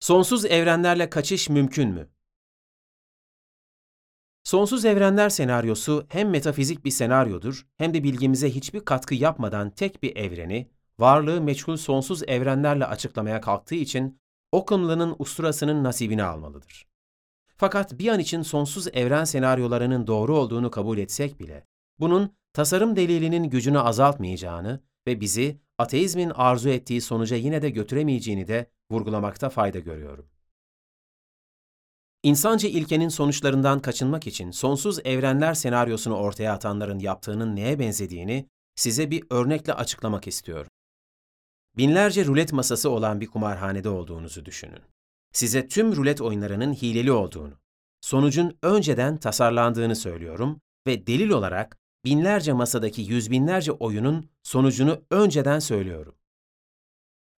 Sonsuz evrenlerle kaçış mümkün mü? Sonsuz evrenler senaryosu hem metafizik bir senaryodur hem de bilgimize hiçbir katkı yapmadan tek bir evreni, varlığı meçhul sonsuz evrenlerle açıklamaya kalktığı için Occam'lının usturasının nasibini almalıdır. Fakat bir an için sonsuz evren senaryolarının doğru olduğunu kabul etsek bile, bunun tasarım delilinin gücünü azaltmayacağını ve bizi ateizmin arzu ettiği sonuca yine de götüremeyeceğini de vurgulamakta fayda görüyorum. İnsanca ilkenin sonuçlarından kaçınmak için sonsuz evrenler senaryosunu ortaya atanların yaptığının neye benzediğini size bir örnekle açıklamak istiyorum. Binlerce rulet masası olan bir kumarhanede olduğunuzu düşünün. Size tüm rulet oyunlarının hileli olduğunu, sonucun önceden tasarlandığını söylüyorum ve delil olarak binlerce masadaki yüz binlerce oyunun sonucunu önceden söylüyorum.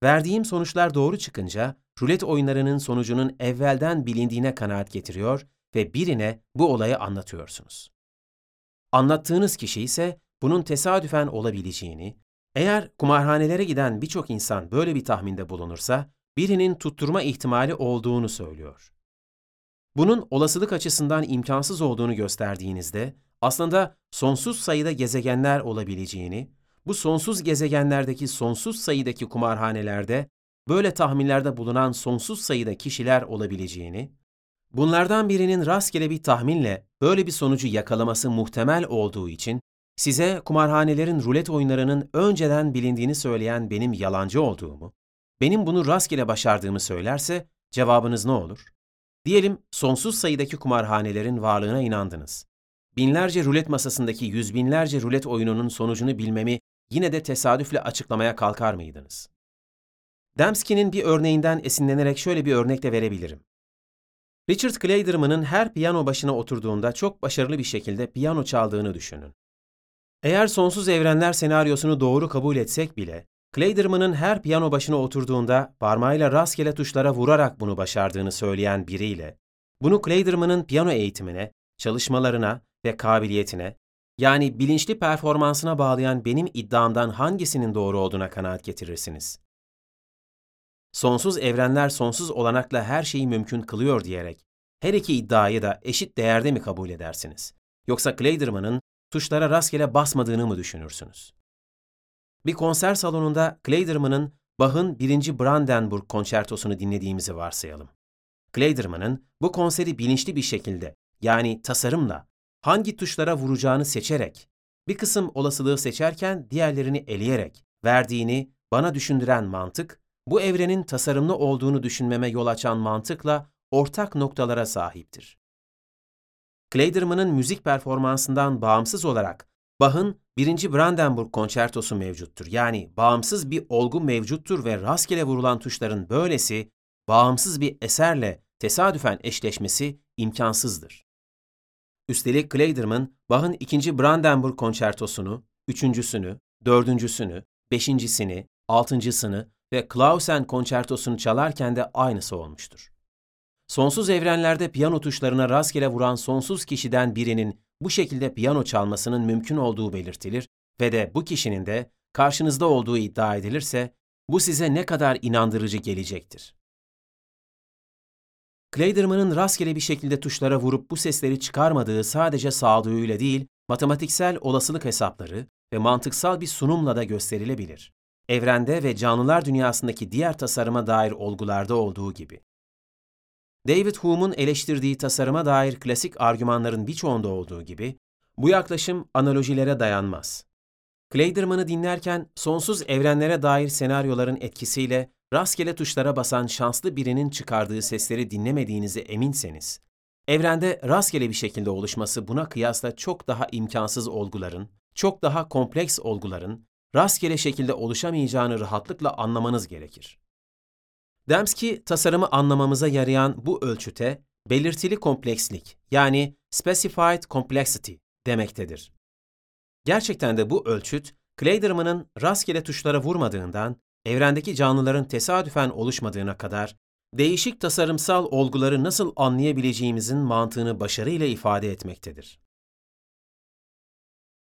Verdiğim sonuçlar doğru çıkınca, rulet oyunlarının sonucunun evvelden bilindiğine kanaat getiriyor ve birine bu olayı anlatıyorsunuz. Anlattığınız kişi ise bunun tesadüfen olabileceğini, eğer kumarhanelere giden birçok insan böyle bir tahminde bulunursa, birinin tutturma ihtimali olduğunu söylüyor. Bunun olasılık açısından imkansız olduğunu gösterdiğinizde, aslında sonsuz sayıda gezegenler olabileceğini, bu sonsuz gezegenlerdeki sonsuz sayıdaki kumarhanelerde böyle tahminlerde bulunan sonsuz sayıda kişiler olabileceğini, bunlardan birinin rastgele bir tahminle böyle bir sonucu yakalaması muhtemel olduğu için size kumarhanelerin rulet oyunlarının önceden bilindiğini söyleyen benim yalancı olduğumu, benim bunu rastgele başardığımı söylerse cevabınız ne olur? Diyelim sonsuz sayıdaki kumarhanelerin varlığına inandınız. Binlerce rulet masasındaki yüz binlerce rulet oyununun sonucunu bilmemi yine de tesadüfle açıklamaya kalkar mıydınız? Dembski'nin bir örneğinden esinlenerek şöyle bir örnek de verebilirim. Richard Clayderman'ın her piyano başına oturduğunda çok başarılı bir şekilde piyano çaldığını düşünün. Eğer sonsuz evrenler senaryosunu doğru kabul etsek bile, Clayderman'ın her piyano başına oturduğunda parmağıyla rastgele tuşlara vurarak bunu başardığını söyleyen biriyle, bunu Clayderman'ın piyano eğitimine, çalışmalarına ve kabiliyetine, yani bilinçli performansına bağlayan benim iddiamdan hangisinin doğru olduğuna kanaat getirirsiniz? Sonsuz evrenler sonsuz olanakla her şeyi mümkün kılıyor diyerek her iki iddiayı da eşit değerde mi kabul edersiniz? Yoksa Clayderman'ın tuşlara rastgele basmadığını mı düşünürsünüz? Bir konser salonunda Clayderman'ın Bach'ın 1. Brandenburg konçertosunu dinlediğimizi varsayalım. Clayderman'ın bu konseri bilinçli bir şekilde, yani tasarımla, hangi tuşlara vuracağını seçerek, bir kısım olasılığı seçerken diğerlerini eleyerek verdiğini bana düşündüren mantık, bu evrenin tasarımlı olduğunu düşünmeme yol açan mantıkla ortak noktalara sahiptir. Kleiderman'ın müzik performansından bağımsız olarak Bach'ın 1. Brandenburg konçertosu mevcuttur. Yani bağımsız bir olgu mevcuttur ve rastgele vurulan tuşların böylesi bağımsız bir eserle tesadüfen eşleşmesi imkansızdır. Üstelik Kleiderman, Bach'ın 2. Brandenburg konçertosunu, üçüncüsünü, dördüncüsünü, beşincisini, altıncısını ve Clausen konçertosunu çalarken de aynısı olmuştur. Sonsuz evrenlerde piyano tuşlarına rastgele vuran sonsuz kişiden birinin bu şekilde piyano çalmasının mümkün olduğu belirtilir ve de bu kişinin de karşınızda olduğu iddia edilirse bu size ne kadar inandırıcı gelecektir. Kleiderman'ın rastgele bir şekilde tuşlara vurup bu sesleri çıkarmadığı sadece sağduyuyla değil, matematiksel olasılık hesapları ve mantıksal bir sunumla da gösterilebilir. Evrende ve canlılar dünyasındaki diğer tasarıma dair olgularda olduğu gibi. David Hume'un eleştirdiği tasarıma dair klasik argümanların birçoğunda olduğu gibi, bu yaklaşım analojilere dayanmaz. Kleiderman'ı dinlerken sonsuz evrenlere dair senaryoların etkisiyle rastgele tuşlara basan şanslı birinin çıkardığı sesleri dinlemediğinize eminseniz, evrende rastgele bir şekilde oluşması buna kıyasla çok daha imkansız olguların, çok daha kompleks olguların rastgele şekilde oluşamayacağını rahatlıkla anlamanız gerekir. Dembski, tasarımı anlamamıza yarayan bu ölçüte belirtili komplekslik yani specified complexity demektedir. Gerçekten de bu ölçüt, Kleiderman'ın rastgele tuşlara vurmadığından evrendeki canlıların tesadüfen oluşmadığına kadar değişik tasarımsal olguları nasıl anlayabileceğimizin mantığını başarıyla ifade etmektedir.